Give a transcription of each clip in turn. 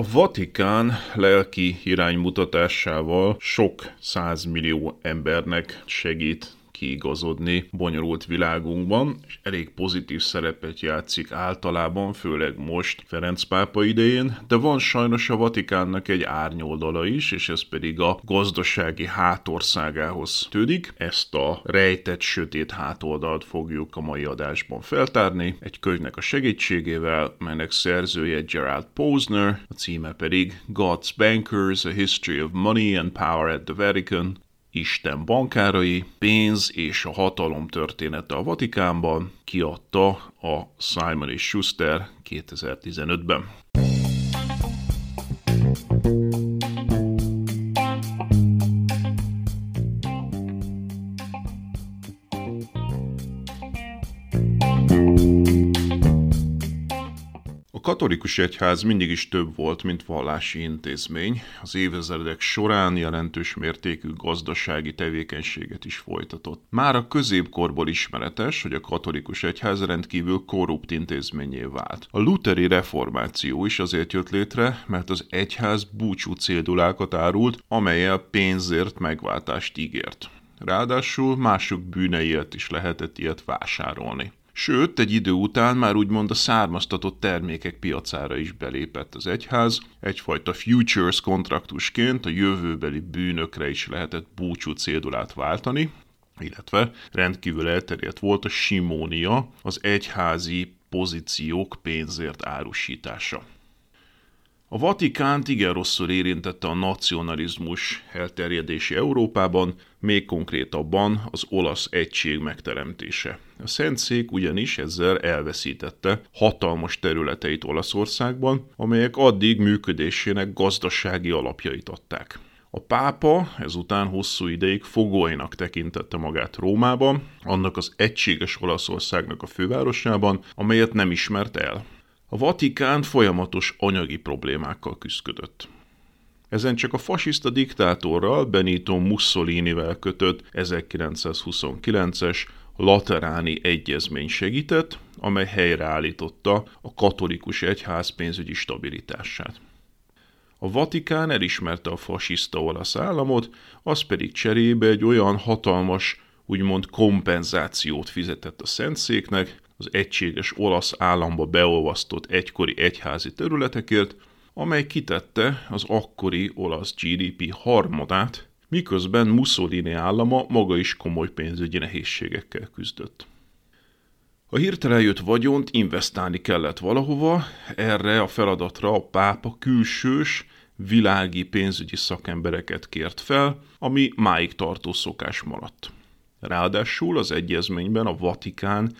A Vatikán lelki iránymutatásával sok százmillió embernek segít kiigazodni bonyolult világunkban, és elég pozitív szerepet játszik általában, főleg most Ferenc pápa idején, de van sajnos a Vatikánnak egy árnyoldala is, és ez pedig a gazdasági hátországához tűnik. Ezt a rejtett sötét hátoldalt fogjuk a mai adásban feltárni, egy könyvnek a segítségével, melynek szerzője Gerald Posner, a címe pedig God's Bankers, A History of Money and Power at the Vatican, Isten bankárai, pénz és a hatalom története a Vatikánban, kiadta a Simon Schuster 2015-ben. Katolikus egyház mindig is több volt, mint vallási intézmény. Az évezredek során jelentős mértékű gazdasági tevékenységet is folytatott. Már a középkorból ismeretes, hogy a katolikus egyház rendkívül korrupt intézményé vált. A luteri reformáció is azért jött létre, mert az egyház búcsú céldulákat árult, amelyel pénzért megváltást ígért. Ráadásul mások bűneiért is lehetett ilyet vásárolni. Sőt, egy idő után már úgymond a származtatott termékek piacára is belépett az egyház, egyfajta futures kontraktusként a jövőbeli bűnökre is lehetett búcsú cédulát váltani, illetve rendkívül elterjedt volt a simónia, az egyházi pozíciók pénzért árusítása. A Vatikánt igen rosszul érintette a nacionalizmus elterjedési Európában, még konkrétabban az olasz egység megteremtése. A Szentszék ugyanis ezzel elveszítette hatalmas területeit Olaszországban, amelyek addig működésének gazdasági alapjait adták. A pápa ezután hosszú ideig fogolynak tekintette magát Rómában, annak az egységes Olaszországnak a fővárosában, amelyet nem ismert el. A Vatikán folyamatos anyagi problémákkal küzdött. Ezen csak a fasiszta diktátorral Benito Mussolinivel kötött 1929-es Lateráni Egyezmény segített, amely helyreállította a katolikus egyház pénzügyi stabilitását. A Vatikán elismerte a fasiszta olasz államot, az pedig cserébe egy olyan hatalmas, úgymond kompenzációt fizetett a Szentszéknek, az egységes olasz államba beolvasztott egykori egyházi területekért, amely kitette az akkori olasz GDP harmadát, miközben Mussolini állama maga is komoly pénzügyi nehézségekkel küzdött. A hirtelen jött vagyont investálni kellett valahova, erre a feladatra a pápa külsős, világi pénzügyi szakembereket kért fel, ami máig tartó szokás maradt. Ráadásul az egyezményben a Vatikán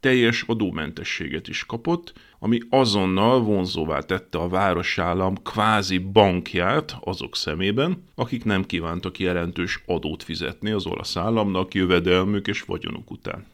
teljes adómentességet is kapott, ami azonnal vonzóvá tette a városállam kvázi bankját azok szemében, akik nem kívántak jelentős adót fizetni az olasz államnak jövedelmük és vagyonuk után.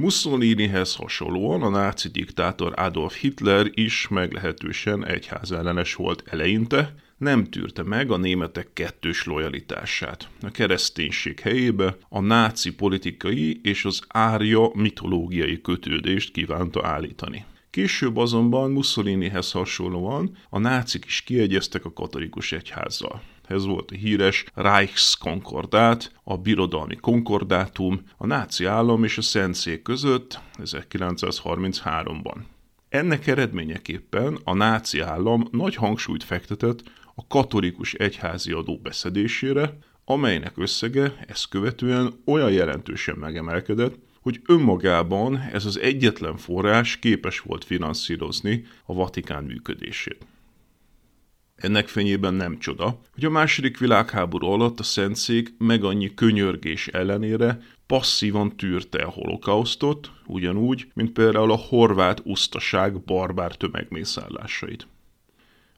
Mussolinihez hasonlóan a náci diktátor Adolf Hitler is meglehetősen egyházellenes volt eleinte, nem tűrte meg a németek kettős lojalitását. A kereszténység helyébe a náci politikai és az árja mitológiai kötődést kívánta állítani. Később azonban Mussolinihez hasonlóan a nácik is kiegyeztek a katolikus egyházzal. Ez volt a híres Reichskonkordát, a birodalmi konkordátum a náci állam és a Szentszék között 1933-ban. Ennek eredményeképpen a náci állam nagy hangsúlyt fektetett a katolikus egyházi adó beszedésére, amelynek összege ezt követően olyan jelentősen megemelkedett, hogy önmagában ez az egyetlen forrás képes volt finanszírozni a Vatikán működését. Ennek fényében nem csoda, hogy a második világháború alatt a Szentszék meg annyi könyörgés ellenére passzívan tűrte a holokausztot, ugyanúgy, mint például a horvát usztaság barbár tömegmészállásait.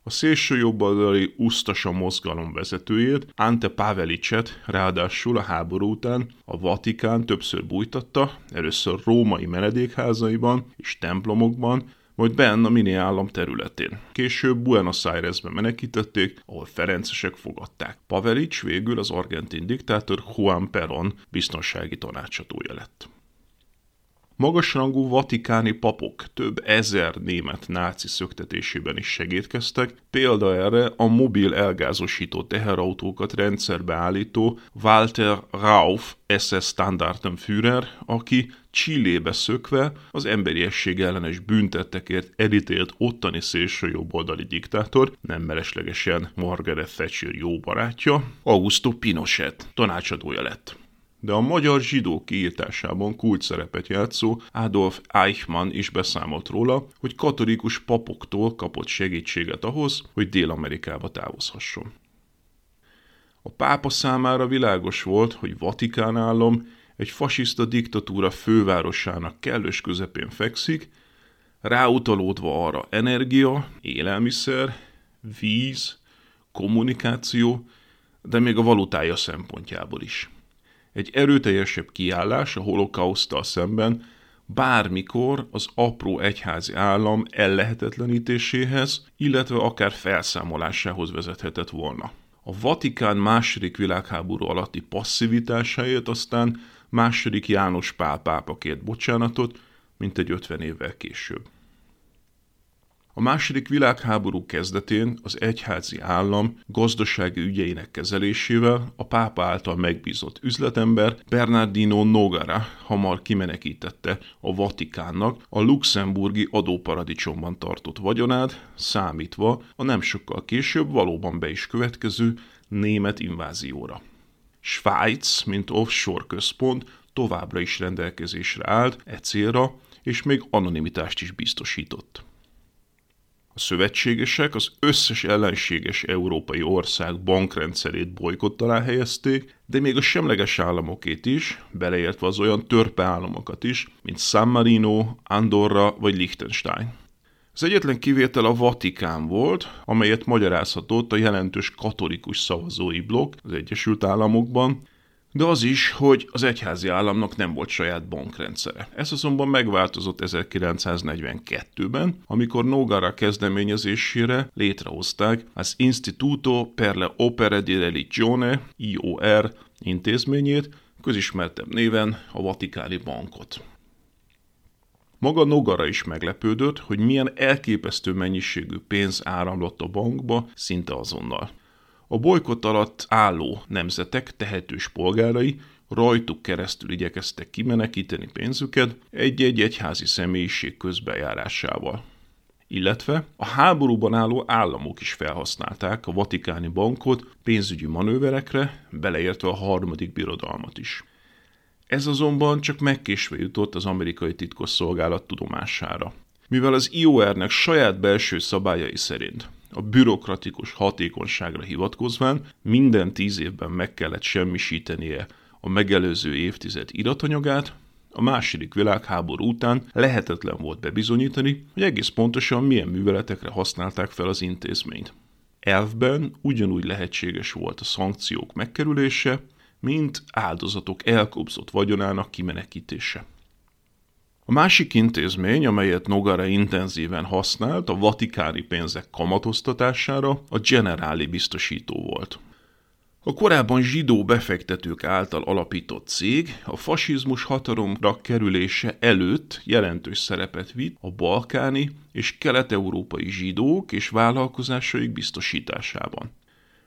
A szélső jobboldali usztasa mozgalom vezetőjét, Ante Pavelicet ráadásul a háború után a Vatikán többször bújtatta, először római menedékházaiban és templomokban, majd benn a mini állam területén. Később Buenos Airesbe menekítették, ahol ferencesek fogadták. Pavelic végül az argentin diktátor Juan Perón biztonsági tanácsadója lett. Magasrangú vatikáni papok több ezer német náci szöktetésében is segítkeztek, példa erre a mobil elgázosító teherautókat rendszerbe állító Walter Rauf SS Standartenführer, aki Csillébe szökve az emberiesség ellenes büntettekért elítélt ottani szélső jobboldali diktátor, nem mereslegesen Margaret Thatcher jó barátja, Augusto Pinochet tanácsadója lett de a magyar zsidó kiírtásában kult szerepet játszó Adolf Eichmann is beszámolt róla, hogy katolikus papoktól kapott segítséget ahhoz, hogy Dél-Amerikába távozhasson. A pápa számára világos volt, hogy Vatikán állam egy fasiszta diktatúra fővárosának kellős közepén fekszik, ráutalódva arra energia, élelmiszer, víz, kommunikáció, de még a valutája szempontjából is. Egy erőteljesebb kiállás a holokausztal szemben bármikor az apró egyházi állam ellehetetlenítéséhez, illetve akár felszámolásához vezethetett volna. A Vatikán második világháború alatti passzivitásáért aztán második János Pál pápa kért bocsánatot, mint egy 50 évvel később. A második világháború kezdetén az egyházi állam gazdasági ügyeinek kezelésével a pápa által megbízott üzletember Bernardino Nogara hamar kimenekítette a Vatikánnak a luxemburgi adóparadicsomban tartott vagyonát, számítva a nem sokkal később valóban be is következő német invázióra. Svájc, mint offshore központ, továbbra is rendelkezésre állt e célra, és még anonimitást is biztosított. A szövetségesek az összes ellenséges európai ország bankrendszerét bolykott alá helyezték, de még a semleges államokét is, beleértve az olyan törpe államokat is, mint San Marino, Andorra vagy Liechtenstein. Az egyetlen kivétel a Vatikán volt, amelyet magyarázhatott a jelentős katolikus szavazói blokk az Egyesült Államokban, de az is, hogy az egyházi államnak nem volt saját bankrendszere. Ez azonban megváltozott 1942-ben, amikor Nogara kezdeményezésére létrehozták az Instituto per le Opere di Religione, IOR intézményét, közismertebb néven a Vatikáni Bankot. Maga Nogara is meglepődött, hogy milyen elképesztő mennyiségű pénz áramlott a bankba szinte azonnal. A bolykott alatt álló nemzetek tehetős polgárai rajtuk keresztül igyekeztek kimenekíteni pénzüket egy-egy egyházi személyiség közbejárásával. Illetve a háborúban álló államok is felhasználták a vatikáni bankot pénzügyi manőverekre, beleértve a harmadik birodalmat is. Ez azonban csak megkésve jutott az amerikai titkosszolgálat tudomására. Mivel az IOR-nek saját belső szabályai szerint a bürokratikus hatékonyságra hivatkozván minden tíz évben meg kellett semmisítenie a megelőző évtized iratanyagát, a második világháború után lehetetlen volt bebizonyítani, hogy egész pontosan milyen műveletekre használták fel az intézményt. Elfben ugyanúgy lehetséges volt a szankciók megkerülése, mint áldozatok elkobzott vagyonának kimenekítése. A másik intézmény, amelyet Nogara intenzíven használt a vatikáni pénzek kamatoztatására, a Generáli biztosító volt. A korábban zsidó befektetők által alapított cég a fasizmus hatalomra kerülése előtt jelentős szerepet vitt a balkáni és kelet-európai zsidók és vállalkozásaik biztosításában.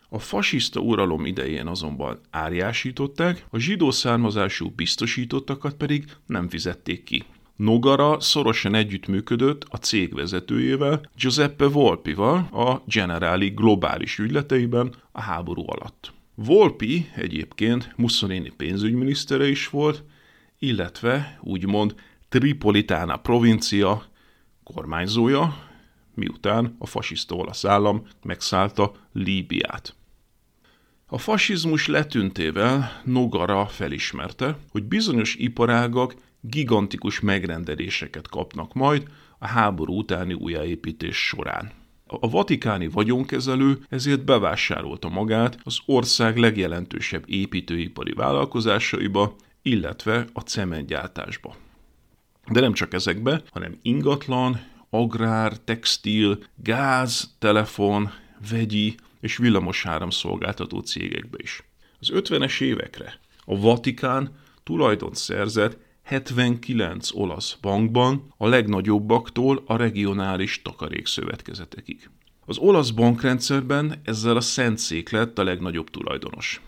A fasiszta uralom idején azonban árjásították, a zsidó származású biztosítottakat pedig nem fizették ki. Nogara szorosan együttműködött a cég vezetőjével, Giuseppe Volpival a Generali globális ügyleteiben a háború alatt. Volpi egyébként Mussolini pénzügyminisztere is volt, illetve úgymond Tripolitána provincia kormányzója, miután a fasiszta olasz állam megszállta Líbiát. A fasizmus letűntével Nogara felismerte, hogy bizonyos iparágak gigantikus megrendeléseket kapnak majd a háború utáni újjáépítés során. A vatikáni vagyonkezelő ezért bevásárolta magát az ország legjelentősebb építőipari vállalkozásaiba, illetve a cementgyártásba. De nem csak ezekbe, hanem ingatlan, agrár, textil, gáz, telefon, vegyi és villamosáram szolgáltató cégekbe is. Az 50-es évekre a Vatikán tulajdon szerzett 79 olasz bankban, a legnagyobbaktól a regionális takarékszövetkezetekig. Az olasz bankrendszerben ezzel a Szentszék lett a legnagyobb tulajdonos.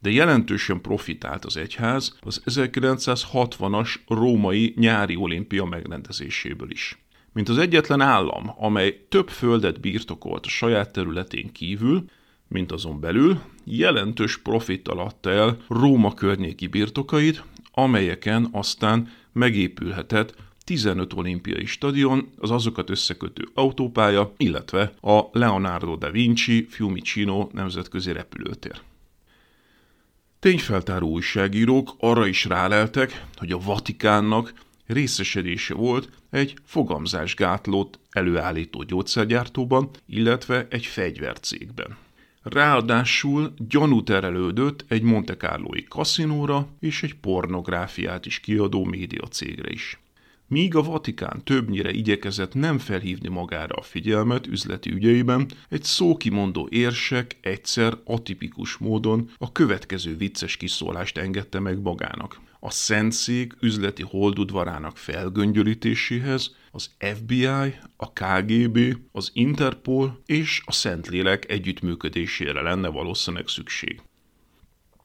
De jelentősen profitált az egyház az 1960-as római nyári olimpia megrendezéséből is. Mint az egyetlen állam, amely több földet birtokolt a saját területén kívül, mint azon belül, jelentős profittal adta el Róma környéki birtokait, amelyeken aztán megépülhetett 15 olimpiai stadion, az azokat összekötő autópálya, illetve a Leonardo da Vinci Fiumicino nemzetközi repülőtér. Tényfeltáró újságírók arra is ráleltek, hogy a Vatikánnak részesedése volt egy fogamzásgátlót előállító gyógyszergyártóban, illetve egy fegyvercégben. Ráadásul gyanú terelődött egy Monte Carloi kaszinóra és egy pornográfiát is kiadó médiacégre is. Míg a Vatikán többnyire igyekezett nem felhívni magára a figyelmet üzleti ügyeiben, egy szókimondó érsek egyszer atipikus módon a következő vicces kiszólást engedte meg magának a Szentszék üzleti holdudvarának felgöngyölítéséhez az FBI, a KGB, az Interpol és a Szentlélek együttműködésére lenne valószínűleg szükség.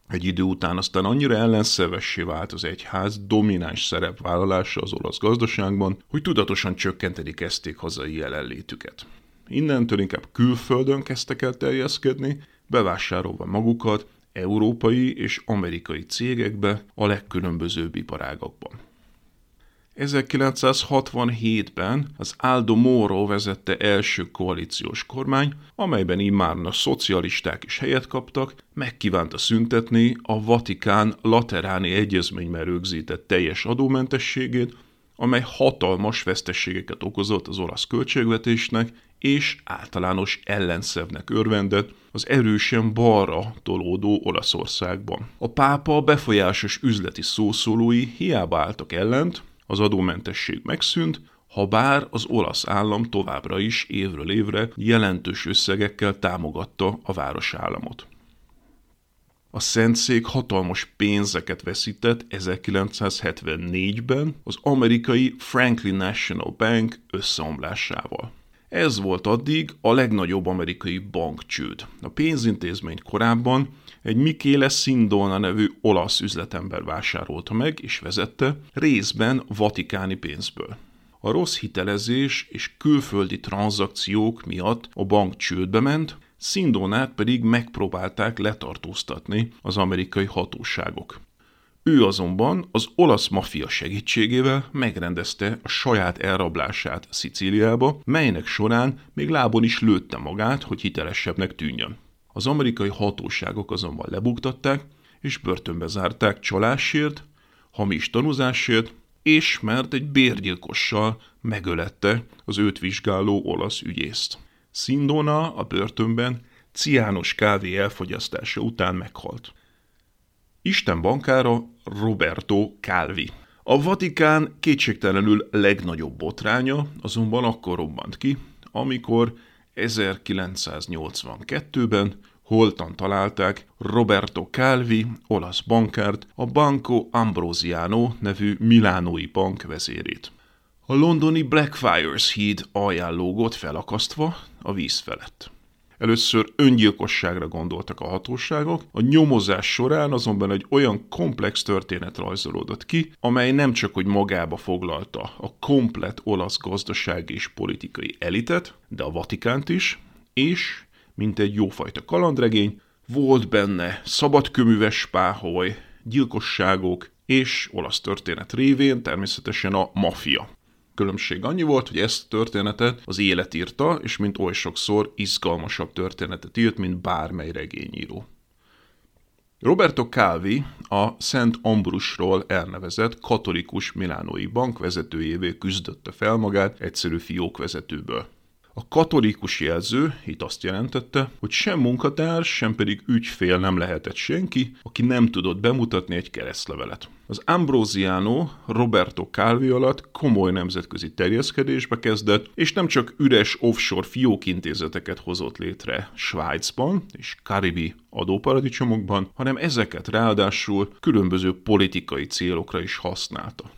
Egy idő után aztán annyira ellenszevessé vált az egyház domináns szerepvállalása az olasz gazdaságban, hogy tudatosan csökkenteni kezdték hazai jelenlétüket. Innentől inkább külföldön kezdtek el terjeszkedni, bevásárolva magukat európai és amerikai cégekbe a legkülönbözőbb iparágakban. 1967-ben az Aldo Moro vezette első koalíciós kormány, amelyben immár a szocialisták is helyet kaptak, megkívánta szüntetni a Vatikán lateráni egyezményben rögzített teljes adómentességét, amely hatalmas vesztességeket okozott az olasz költségvetésnek, és általános ellenszevnek örvendett az erősen balra tolódó Olaszországban. A pápa befolyásos üzleti szószólói hiába álltak ellent, az adómentesség megszűnt, ha bár az olasz állam továbbra is évről évre jelentős összegekkel támogatta a városállamot. A Szentszék hatalmas pénzeket veszített 1974-ben az amerikai Franklin National Bank összeomlásával. Ez volt addig a legnagyobb amerikai bankcsőd. A pénzintézmény korábban egy Michele Sindona nevű olasz üzletember vásárolta meg és vezette részben vatikáni pénzből. A rossz hitelezés és külföldi tranzakciók miatt a bank csődbe ment, Szindónát pedig megpróbálták letartóztatni az amerikai hatóságok. Ő azonban az olasz maffia segítségével megrendezte a saját elrablását Szicíliába, melynek során még lábon is lőtte magát, hogy hitelesebbnek tűnjön. Az amerikai hatóságok azonban lebuktatták, és börtönbe zárták csalásért, hamis tanúzásért, és mert egy bérgyilkossal megölette az őt vizsgáló olasz ügyészt. Szindona a börtönben ciános kávé elfogyasztása után meghalt. Isten bankára Roberto Calvi. A Vatikán kétségtelenül legnagyobb botránya azonban akkor robbant ki, amikor 1982-ben holtan találták Roberto Calvi, olasz bankárt, a Banco Ambrosiano nevű milánói bank vezérét. A londoni Blackfriars híd alján lógott felakasztva a víz felett. Először öngyilkosságra gondoltak a hatóságok, a nyomozás során azonban egy olyan komplex történet rajzolódott ki, amely nem csak hogy magába foglalta a komplet olasz gazdasági és politikai elitet, de a Vatikánt is, és, mint egy jófajta kalandregény, volt benne szabadköműves páholy, gyilkosságok és olasz történet révén természetesen a mafia. Különbség annyi volt, hogy ezt a történetet az élet írta, és mint oly sokszor izgalmasabb történetet írt, mint bármely regényíró. Roberto Calvi a Szent Ambrusról elnevezett katolikus milánói bank vezetőjévé küzdötte fel magát egyszerű fiókvezetőből. A katolikus jelző itt azt jelentette, hogy sem munkatárs, sem pedig ügyfél nem lehetett senki, aki nem tudott bemutatni egy keresztlevelet. Az Ambrosiano Roberto Calvi alatt komoly nemzetközi terjeszkedésbe kezdett, és nem csak üres offshore fiókintézeteket hozott létre Svájcban és karibi adóparadicsomokban, hanem ezeket ráadásul különböző politikai célokra is használta.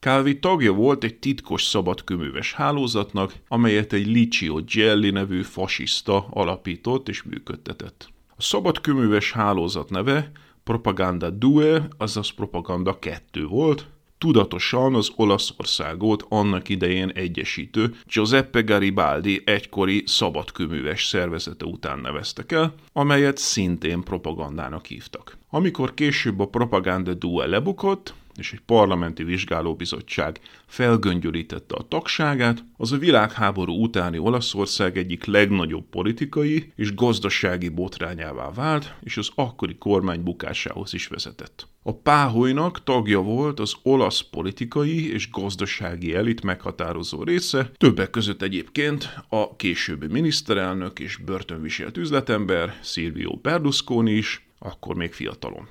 Calvi tagja volt egy titkos szabadköműves hálózatnak, amelyet egy Licio Gelli nevű fasiszta alapított és működtetett. A szabadköműves hálózat neve Propaganda Due, azaz Propaganda 2 volt, tudatosan az Olaszországot annak idején egyesítő Giuseppe Garibaldi egykori szabadkőműves szervezete után neveztek el, amelyet szintén propagandának hívtak. Amikor később a Propaganda Due lebukott, és egy parlamenti vizsgálóbizottság felgöngyölítette a tagságát, az a világháború utáni Olaszország egyik legnagyobb politikai és gazdasági botrányává vált, és az akkori kormány bukásához is vezetett. A páholynak tagja volt az olasz politikai és gazdasági elit meghatározó része, többek között egyébként a későbbi miniszterelnök és börtönviselt üzletember Silvio Berlusconi is, akkor még fiatalon.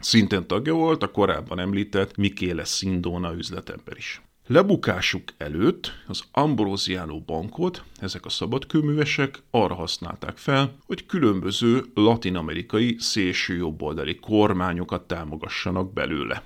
Szintén tagja volt a korábban említett Mikéle Szindóna üzletember is. Lebukásuk előtt az Ambrosiano bankot ezek a szabadkőművesek arra használták fel, hogy különböző latinamerikai szélsőjobboldali kormányokat támogassanak belőle.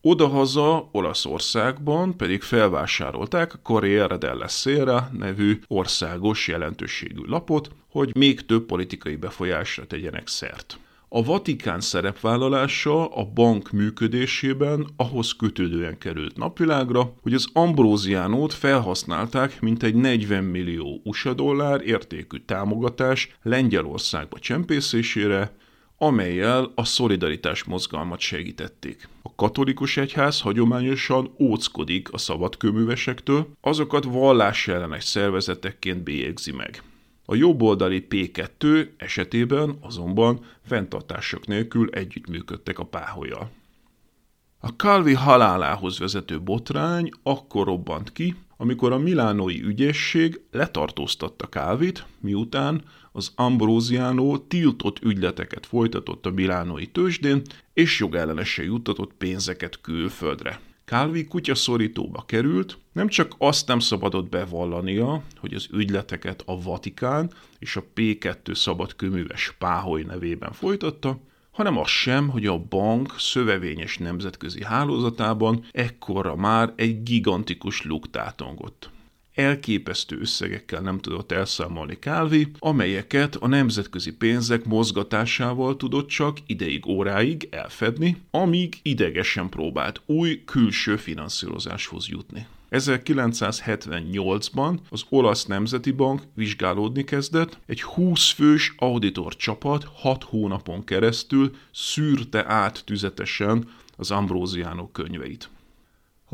Odahaza Olaszországban pedig felvásárolták a Corriere della Sera nevű országos jelentőségű lapot, hogy még több politikai befolyásra tegyenek szert. A Vatikán szerepvállalása a bank működésében ahhoz kötődően került napvilágra, hogy az Ambróziánót felhasználták mint egy 40 millió USA dollár értékű támogatás Lengyelországba csempészésére, amelyel a szolidaritás mozgalmat segítették. A katolikus egyház hagyományosan óckodik a szabadkőművesektől, azokat vallásellenes szervezetekként bélyegzi meg. A jobboldali P2 esetében azonban fenntartások nélkül együttműködtek a páholyal. A Calvi halálához vezető botrány akkor robbant ki, amikor a milánói ügyészség letartóztatta Calvit, miután az Ambrosiano tiltott ügyleteket folytatott a milánói tőzsdén, és jogellenesen juttatott pénzeket külföldre. Calvi kutyaszorítóba került, nem csak azt nem szabadott bevallania, hogy az ügyleteket a Vatikán és a P2 szabadkőműves Páholy nevében folytatta, hanem az sem, hogy a bank szövevényes nemzetközi hálózatában ekkorra már egy gigantikus luktátongott elképesztő összegekkel nem tudott elszámolni Kálvi, amelyeket a nemzetközi pénzek mozgatásával tudott csak ideig óráig elfedni, amíg idegesen próbált új külső finanszírozáshoz jutni. 1978-ban az Olasz Nemzeti Bank vizsgálódni kezdett, egy 20 fős auditor csapat 6 hónapon keresztül szűrte át tüzetesen az Ambrosiano könyveit.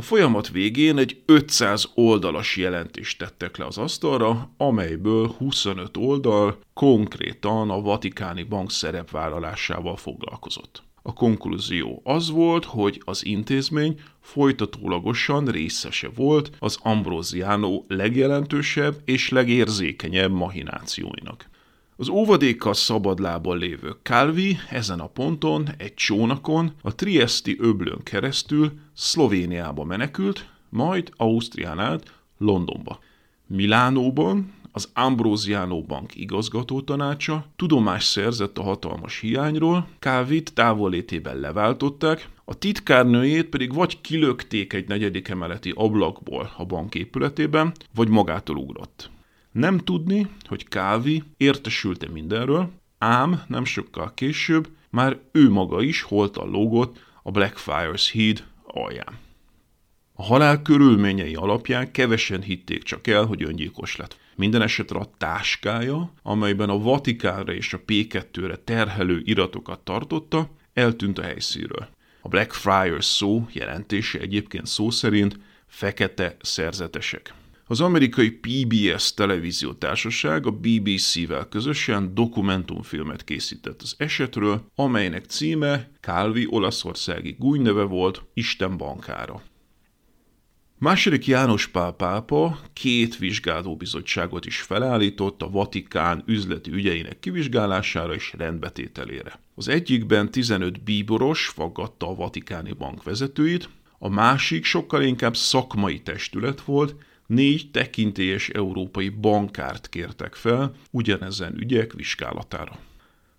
A folyamat végén egy 500 oldalas jelentést tettek le az asztalra, amelyből 25 oldal konkrétan a Vatikáni Bank szerepvállalásával foglalkozott. A konklúzió az volt, hogy az intézmény folytatólagosan részese volt az Ambrosiano legjelentősebb és legérzékenyebb mahinációinak. Az óvadékkal szabadlábon lévő Calvi ezen a ponton egy csónakon a Triesti öblön keresztül Szlovéniába menekült, majd Ausztrián át Londonba. Milánóban az Ambrosiano Bank igazgató tanácsa tudomás szerzett a hatalmas hiányról, Kávit távollétében leváltották, a titkárnőjét pedig vagy kilökték egy negyedik emeleti ablakból a bank épületében, vagy magától ugrott. Nem tudni, hogy Kávi értesülte mindenről, ám nem sokkal később már ő maga is holtan lógott a Blackfriars híd alján. A halál körülményei alapján kevesen hitték csak el, hogy öngyilkos lett. Minden esetre a táskája, amelyben a Vatikánra és a P2-re terhelő iratokat tartotta, eltűnt a helyszínről. A Blackfriars szó jelentése egyébként szó szerint fekete szerzetesek. Az amerikai PBS televíziótársaság a BBC-vel közösen dokumentumfilmet készített az esetről, amelynek címe Calvi olaszországi gúnyneve volt Isten bankára. Második János Pál pápa két vizsgálóbizottságot is felállított a Vatikán üzleti ügyeinek kivizsgálására és rendbetételére. Az egyikben 15 bíboros faggatta a Vatikáni bank vezetőit, a másik sokkal inkább szakmai testület volt, négy tekintélyes európai bankárt kértek fel ugyanezen ügyek vizsgálatára.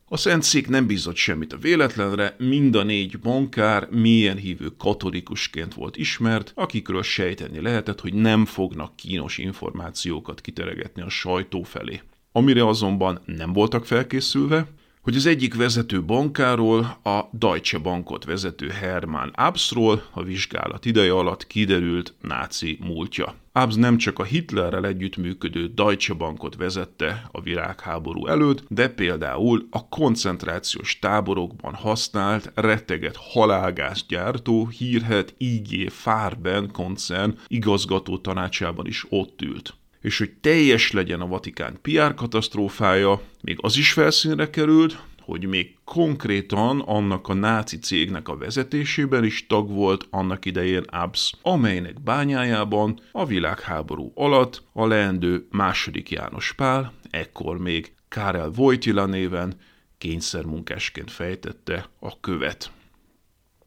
A Szentszék nem bízott semmit a véletlenre, mind a négy bankár milyen hívő katolikusként volt ismert, akikről sejteni lehetett, hogy nem fognak kínos információkat kiteregetni a sajtó felé. Amire azonban nem voltak felkészülve, hogy az egyik vezető bankáról, a Deutsche Bankot vezető Hermann Absról a vizsgálat ideje alatt kiderült náci múltja. Abs nem csak a Hitlerrel együttműködő Deutsche Bankot vezette a világháború előtt, de például a koncentrációs táborokban használt retteget halálgázgyártó hírhet IG Farben koncern igazgató tanácsában is ott ült és hogy teljes legyen a Vatikán PR katasztrófája, még az is felszínre került, hogy még konkrétan annak a náci cégnek a vezetésében is tag volt annak idején Abs, amelynek bányájában a világháború alatt a leendő második János Pál, ekkor még Kárel Wojtyla néven kényszermunkásként fejtette a követ.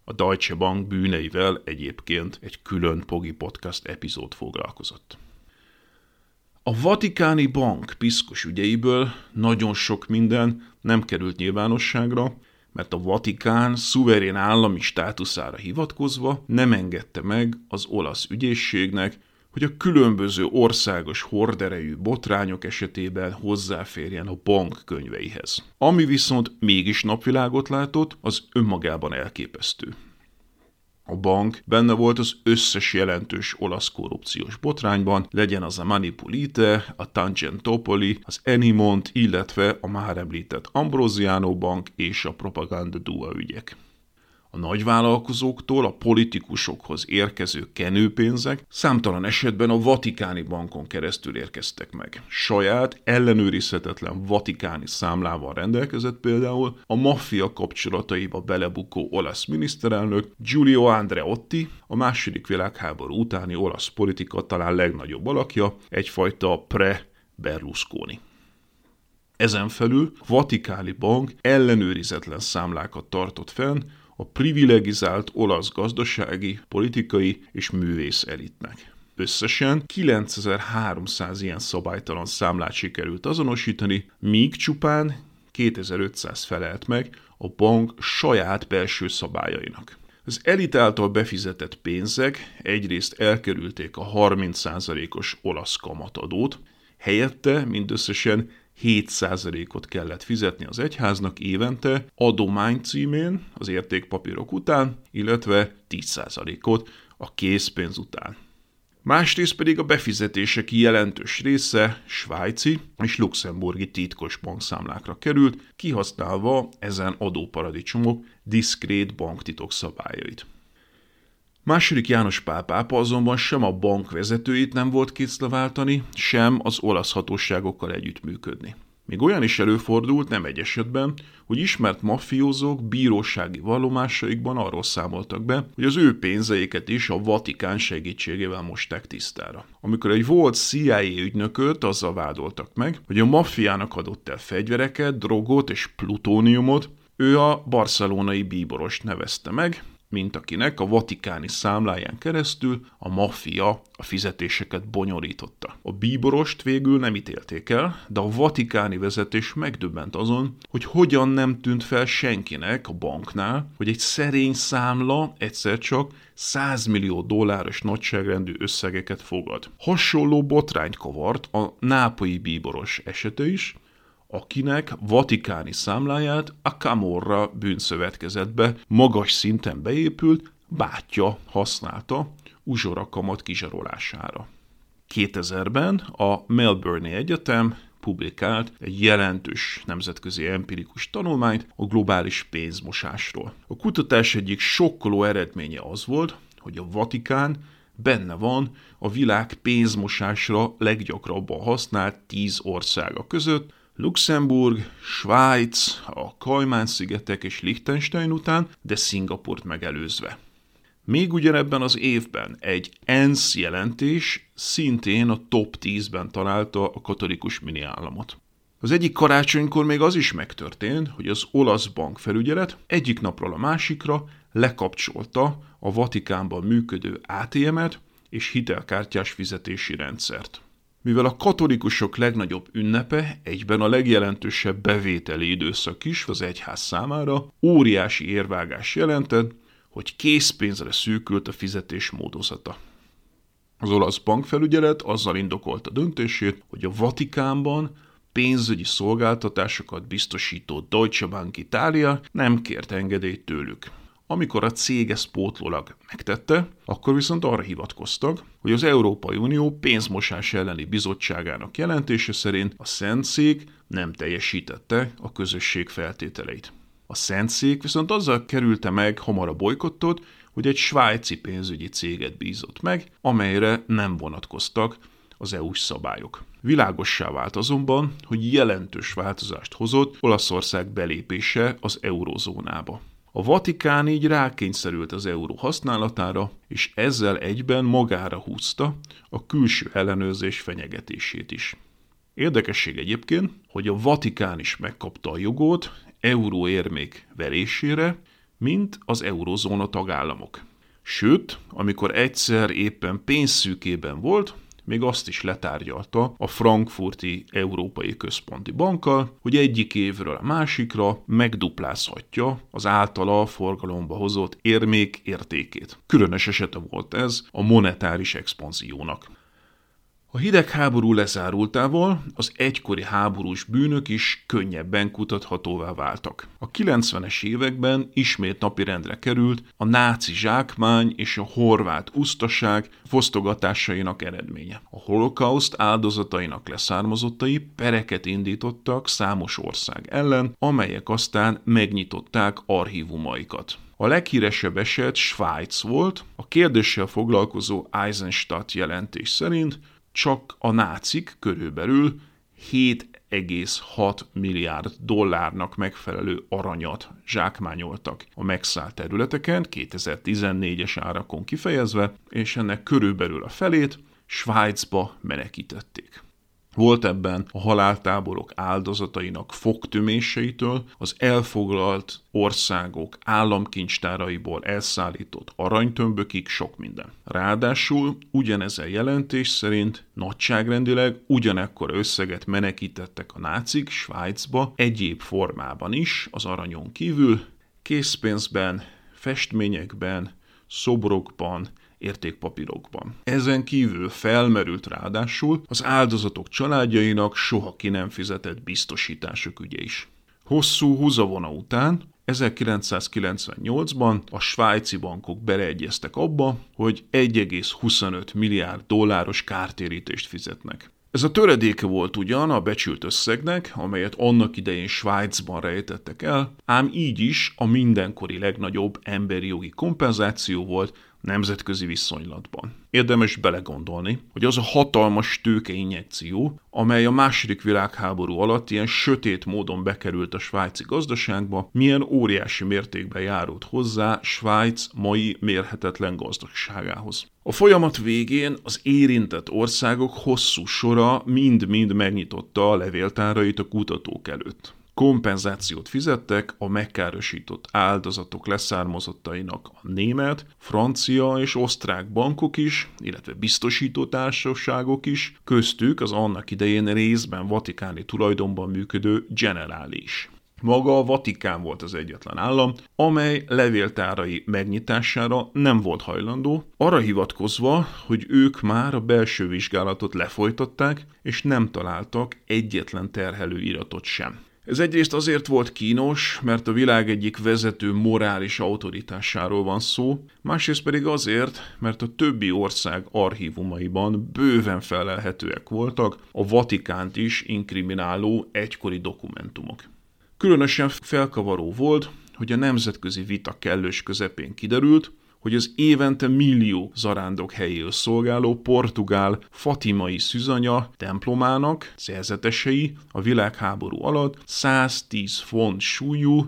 A Deutsche Bank bűneivel egyébként egy külön Pogi Podcast epizód foglalkozott. A Vatikáni Bank piszkos ügyeiből nagyon sok minden nem került nyilvánosságra, mert a Vatikán szuverén állami státuszára hivatkozva nem engedte meg az olasz ügyészségnek, hogy a különböző országos horderejű botrányok esetében hozzáférjen a bank könyveihez. Ami viszont mégis napvilágot látott, az önmagában elképesztő. A bank benne volt az összes jelentős olasz korrupciós botrányban, legyen az a Manipulite, a Tangentopoli, az Enimont, illetve a már említett Ambrosiano Bank és a Propaganda Dua ügyek. A nagyvállalkozóktól a politikusokhoz érkező kenőpénzek számtalan esetben a Vatikáni bankon keresztül érkeztek meg. Saját, ellenőrizhetetlen vatikáni számlával rendelkezett például a maffia kapcsolataiba belebukó olasz miniszterelnök Giulio Andreotti, a második világháború utáni olasz politika talán legnagyobb alakja, egyfajta pre-Berlusconi. Ezen felül Vatikáni Bank ellenőrizetlen számlákat tartott fenn, a privilegizált olasz gazdasági, politikai és művész elitnek. Összesen 9300 ilyen szabálytalan számlát sikerült azonosítani, míg csupán 2500 felelt meg a bank saját belső szabályainak. Az elit által befizetett pénzek egyrészt elkerülték a 30%-os olasz kamatadót, helyette mindösszesen 7%-ot kellett fizetni az egyháznak évente adomány címén az értékpapírok után, illetve 10%-ot a készpénz után. Másrészt pedig a befizetések jelentős része svájci és luxemburgi titkos bankszámlákra került, kihasználva ezen adóparadicsomok diszkrét banktitok szabályait. Második János Pál pápa azonban sem a bank vezetőit nem volt készre váltani, sem az olasz hatóságokkal együttműködni. Még olyan is előfordult, nem egy esetben, hogy ismert mafiózók bírósági vallomásaikban arról számoltak be, hogy az ő pénzeiket is a Vatikán segítségével mosták tisztára. Amikor egy volt CIA ügynököt azzal vádoltak meg, hogy a maffiának adott el fegyvereket, drogot és plutóniumot, ő a barcelonai bíborost nevezte meg, mint akinek a vatikáni számláján keresztül a maffia a fizetéseket bonyolította. A bíborost végül nem ítélték el, de a vatikáni vezetés megdöbbent azon, hogy hogyan nem tűnt fel senkinek a banknál, hogy egy szerény számla egyszer csak 100 millió dolláros nagyságrendű összegeket fogad. Hasonló botrányt kavart a nápolyi bíboros esete is, akinek vatikáni számláját a Camorra bűnszövetkezetbe magas szinten beépült, bátyja használta uzsorakamat kizsarolására. 2000-ben a Melbourne Egyetem publikált egy jelentős nemzetközi empirikus tanulmányt a globális pénzmosásról. A kutatás egyik sokkoló eredménye az volt, hogy a Vatikán benne van a világ pénzmosásra leggyakrabban használt tíz országa között, Luxemburg, Svájc, a Kajmán-szigetek és Liechtenstein után, de Szingapurt megelőzve. Még ugyanebben az évben egy ENSZ jelentés szintén a top 10-ben találta a katolikus miniállamot. Az egyik karácsonykor még az is megtörtént, hogy az olasz bankfelügyelet egyik napról a másikra lekapcsolta a Vatikánban működő ATM-et és hitelkártyás fizetési rendszert. Mivel a katolikusok legnagyobb ünnepe egyben a legjelentősebb bevételi időszak is az egyház számára, óriási érvágás jelentett, hogy készpénzre szűkült a fizetés módozata. Az olasz bankfelügyelet azzal indokolta döntését, hogy a Vatikánban pénzügyi szolgáltatásokat biztosító Deutsche Bank Italia nem kért engedélyt tőlük. Amikor a cég ezt pótlólag megtette, akkor viszont arra hivatkoztak, hogy az Európai Unió pénzmosás elleni bizottságának jelentése szerint a Szentszék nem teljesítette a közösség feltételeit. A Szentszék viszont azzal kerülte meg hamar a bolykottot, hogy egy svájci pénzügyi céget bízott meg, amelyre nem vonatkoztak az EU-s szabályok. Világossá vált azonban, hogy jelentős változást hozott Olaszország belépése az eurozónába. A Vatikán így rákényszerült az euró használatára, és ezzel egyben magára húzta a külső ellenőrzés fenyegetését is. Érdekesség egyébként, hogy a Vatikán is megkapta a jogot euróérmék verésére, mint az eurozóna tagállamok. Sőt, amikor egyszer éppen pénzszűkében volt, még azt is letárgyalta a frankfurti Európai Központi Bankkal, hogy egyik évről a másikra megduplázhatja az általa forgalomba hozott érmék értékét. Különös esete volt ez a monetáris expanziónak. A hidegháború lezárultával az egykori háborús bűnök is könnyebben kutathatóvá váltak. A 90-es években ismét napirendre került a náci zsákmány és a horvát usztaság fosztogatásainak eredménye. A holokauszt áldozatainak leszármazottai pereket indítottak számos ország ellen, amelyek aztán megnyitották archívumaikat. A leghíresebb eset Svájc volt, a kérdéssel foglalkozó Eisenstadt jelentés szerint csak a nácik körülbelül 7,6 milliárd dollárnak megfelelő aranyat zsákmányoltak a megszállt területeken, 2014-es árakon kifejezve, és ennek körülbelül a felét Svájcba menekítették. Volt ebben a haláltáborok áldozatainak fogtöméseitől az elfoglalt országok államkincstáraiból elszállított aranytömbökig sok minden. Ráadásul ugyanezen jelentés szerint nagyságrendileg ugyanekkor összeget menekítettek a nácik Svájcba egyéb formában is az aranyon kívül, készpénzben, festményekben, szobrokban, értékpapírokban. Ezen kívül felmerült ráadásul az áldozatok családjainak soha ki nem fizetett biztosítások ügye is. Hosszú húzavona után 1998-ban a svájci bankok beleegyeztek abba, hogy 1,25 milliárd dolláros kártérítést fizetnek. Ez a töredéke volt ugyan a becsült összegnek, amelyet annak idején Svájcban rejtettek el, ám így is a mindenkori legnagyobb emberi jogi kompenzáció volt, nemzetközi viszonylatban. Érdemes belegondolni, hogy az a hatalmas tőkeinjekció, amely a második világháború alatt ilyen sötét módon bekerült a svájci gazdaságba, milyen óriási mértékben járult hozzá Svájc mai mérhetetlen gazdagságához. A folyamat végén az érintett országok hosszú sora mind-mind megnyitotta a levéltárait a kutatók előtt. Kompenzációt fizettek a megkárosított áldozatok leszármazottainak a német, francia és osztrák bankok is, illetve biztosító társaságok is, köztük az annak idején részben vatikáni tulajdonban működő generális. Maga a Vatikán volt az egyetlen állam, amely levéltárai megnyitására nem volt hajlandó, arra hivatkozva, hogy ők már a belső vizsgálatot lefolytatták, és nem találtak egyetlen terhelő iratot sem. Ez egyrészt azért volt kínos, mert a világ egyik vezető morális autoritásáról van szó, másrészt pedig azért, mert a többi ország archívumaiban bőven felelhetőek voltak a Vatikánt is inkrimináló egykori dokumentumok. Különösen felkavaró volt, hogy a nemzetközi vita kellős közepén kiderült, hogy az évente millió zarándok helyéül szolgáló portugál fatimai szüzanya templomának szerzetesei a világháború alatt 110 font súlyú,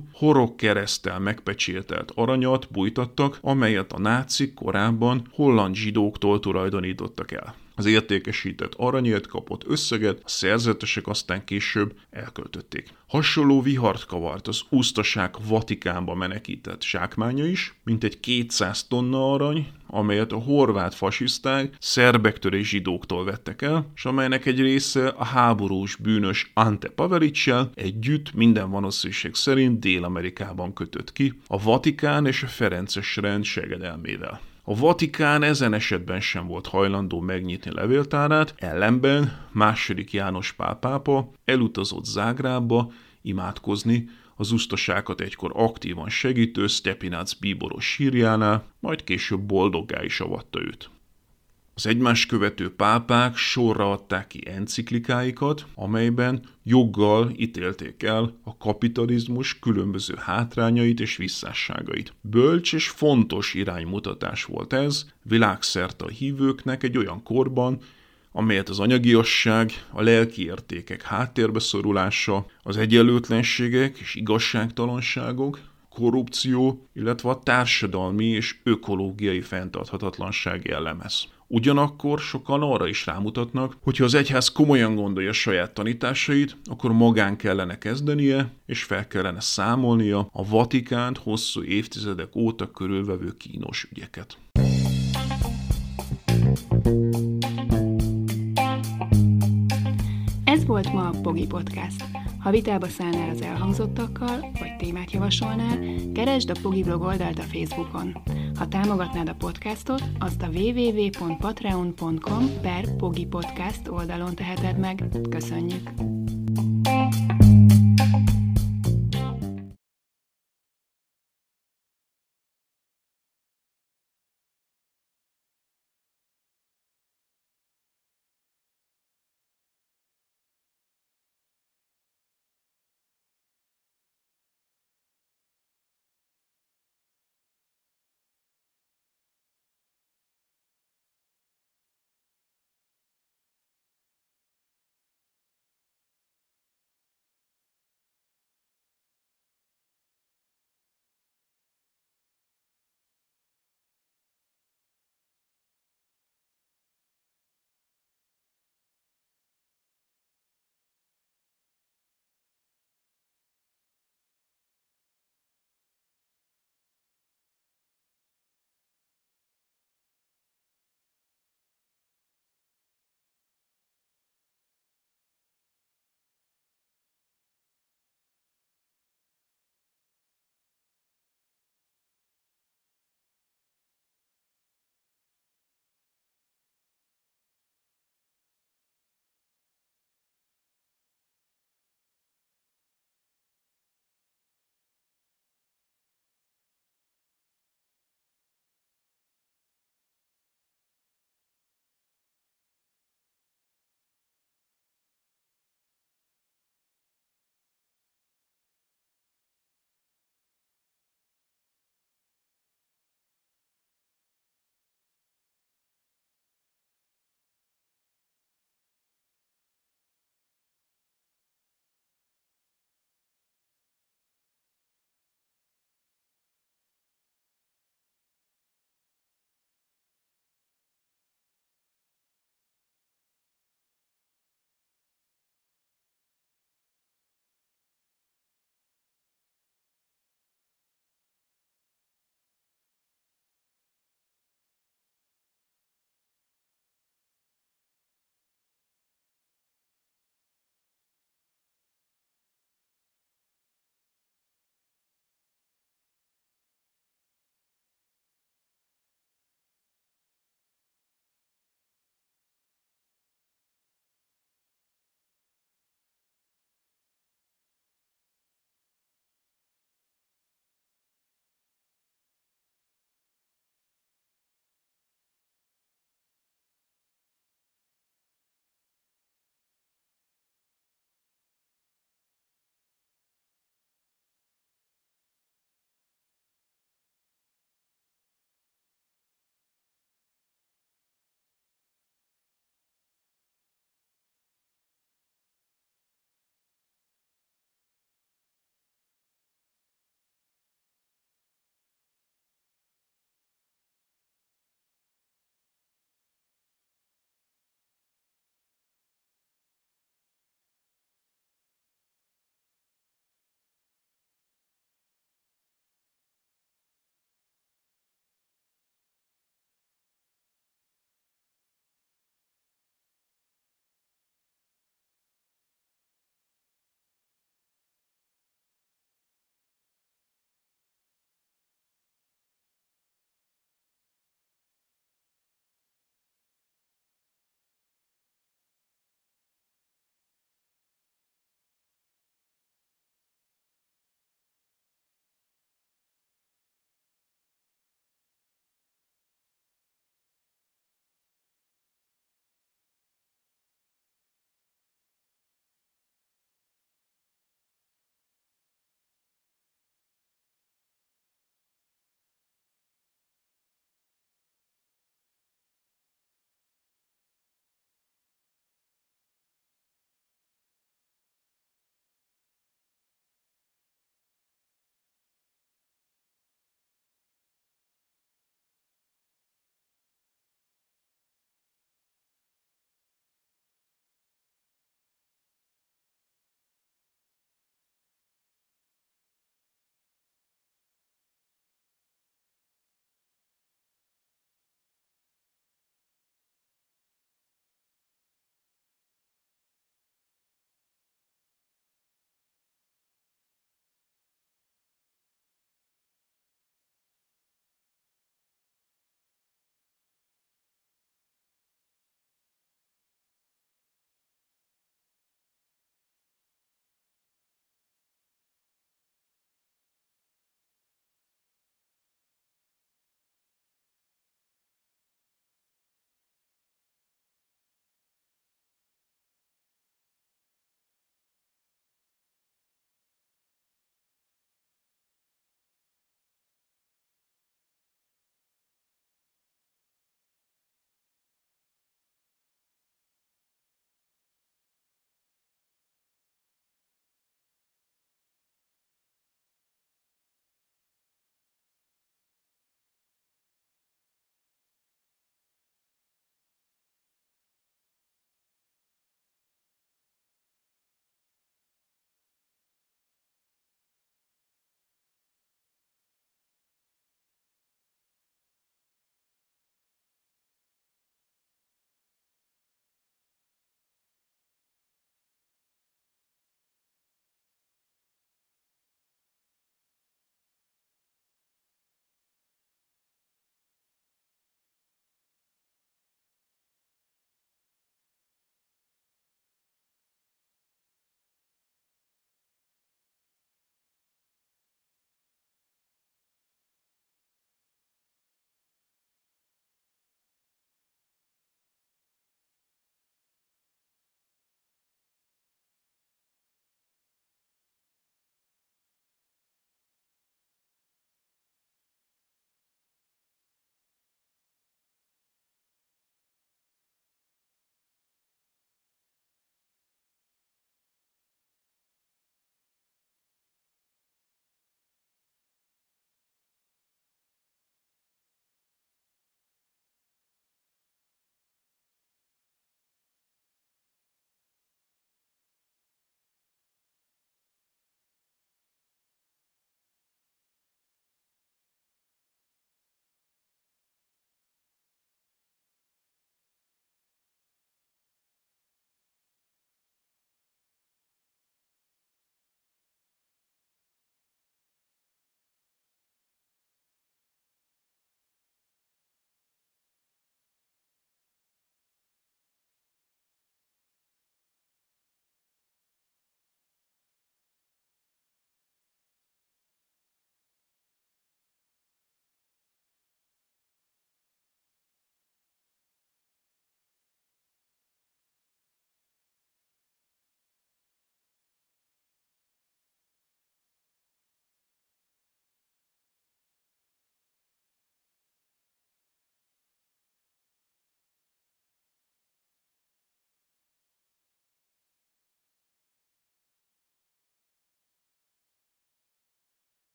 keresztel megpecsételt aranyat bújtattak, amelyet a nácik korábban holland zsidóktól tulajdonítottak el. Az értékesített aranyért kapott összeget a szerzetesek aztán később elköltötték. Hasonló vihart kavart az úsztaság Vatikánba menekített zsákmánya is, mint egy 200 tonna arany, amelyet a horvát fasiszták szerbektől és zsidóktól vettek el, és amelynek egy része a háborús bűnös Ante Pavelicsel együtt minden valószínűség szerint Dél-Amerikában kötött ki, a Vatikán és a Ferences rend segedelmével. A Vatikán ezen esetben sem volt hajlandó megnyitni levéltárát, ellenben második János Pál pápa elutazott Zágrába imádkozni, az usztasákat egykor aktívan segítő Stepinac bíboros sírjánál, majd később boldoggá is avatta őt. Az egymás követő pápák sorra adták ki enciklikáikat, amelyben joggal ítélték el a kapitalizmus különböző hátrányait és visszásságait. Bölcs és fontos iránymutatás volt ez, világszerte a hívőknek egy olyan korban, amelyet az anyagiasság, a lelki értékek háttérbe szorulása, az egyenlőtlenségek és igazságtalanságok, korrupció, illetve a társadalmi és ökológiai fenntarthatatlanság jellemez. Ugyanakkor sokan arra is rámutatnak, hogy ha az egyház komolyan gondolja saját tanításait, akkor magán kellene kezdenie, és fel kellene számolnia a Vatikánt hosszú évtizedek óta körülvevő kínos ügyeket. Ez volt ma a Pogi Podcast. Ha vitába szállnál az elhangzottakkal, vagy témát javasolnál, keresd a Pogi blog oldalt a Facebookon. Ha támogatnád a podcastot, azt a www.patreon.com per Pogi Podcast oldalon teheted meg. Köszönjük!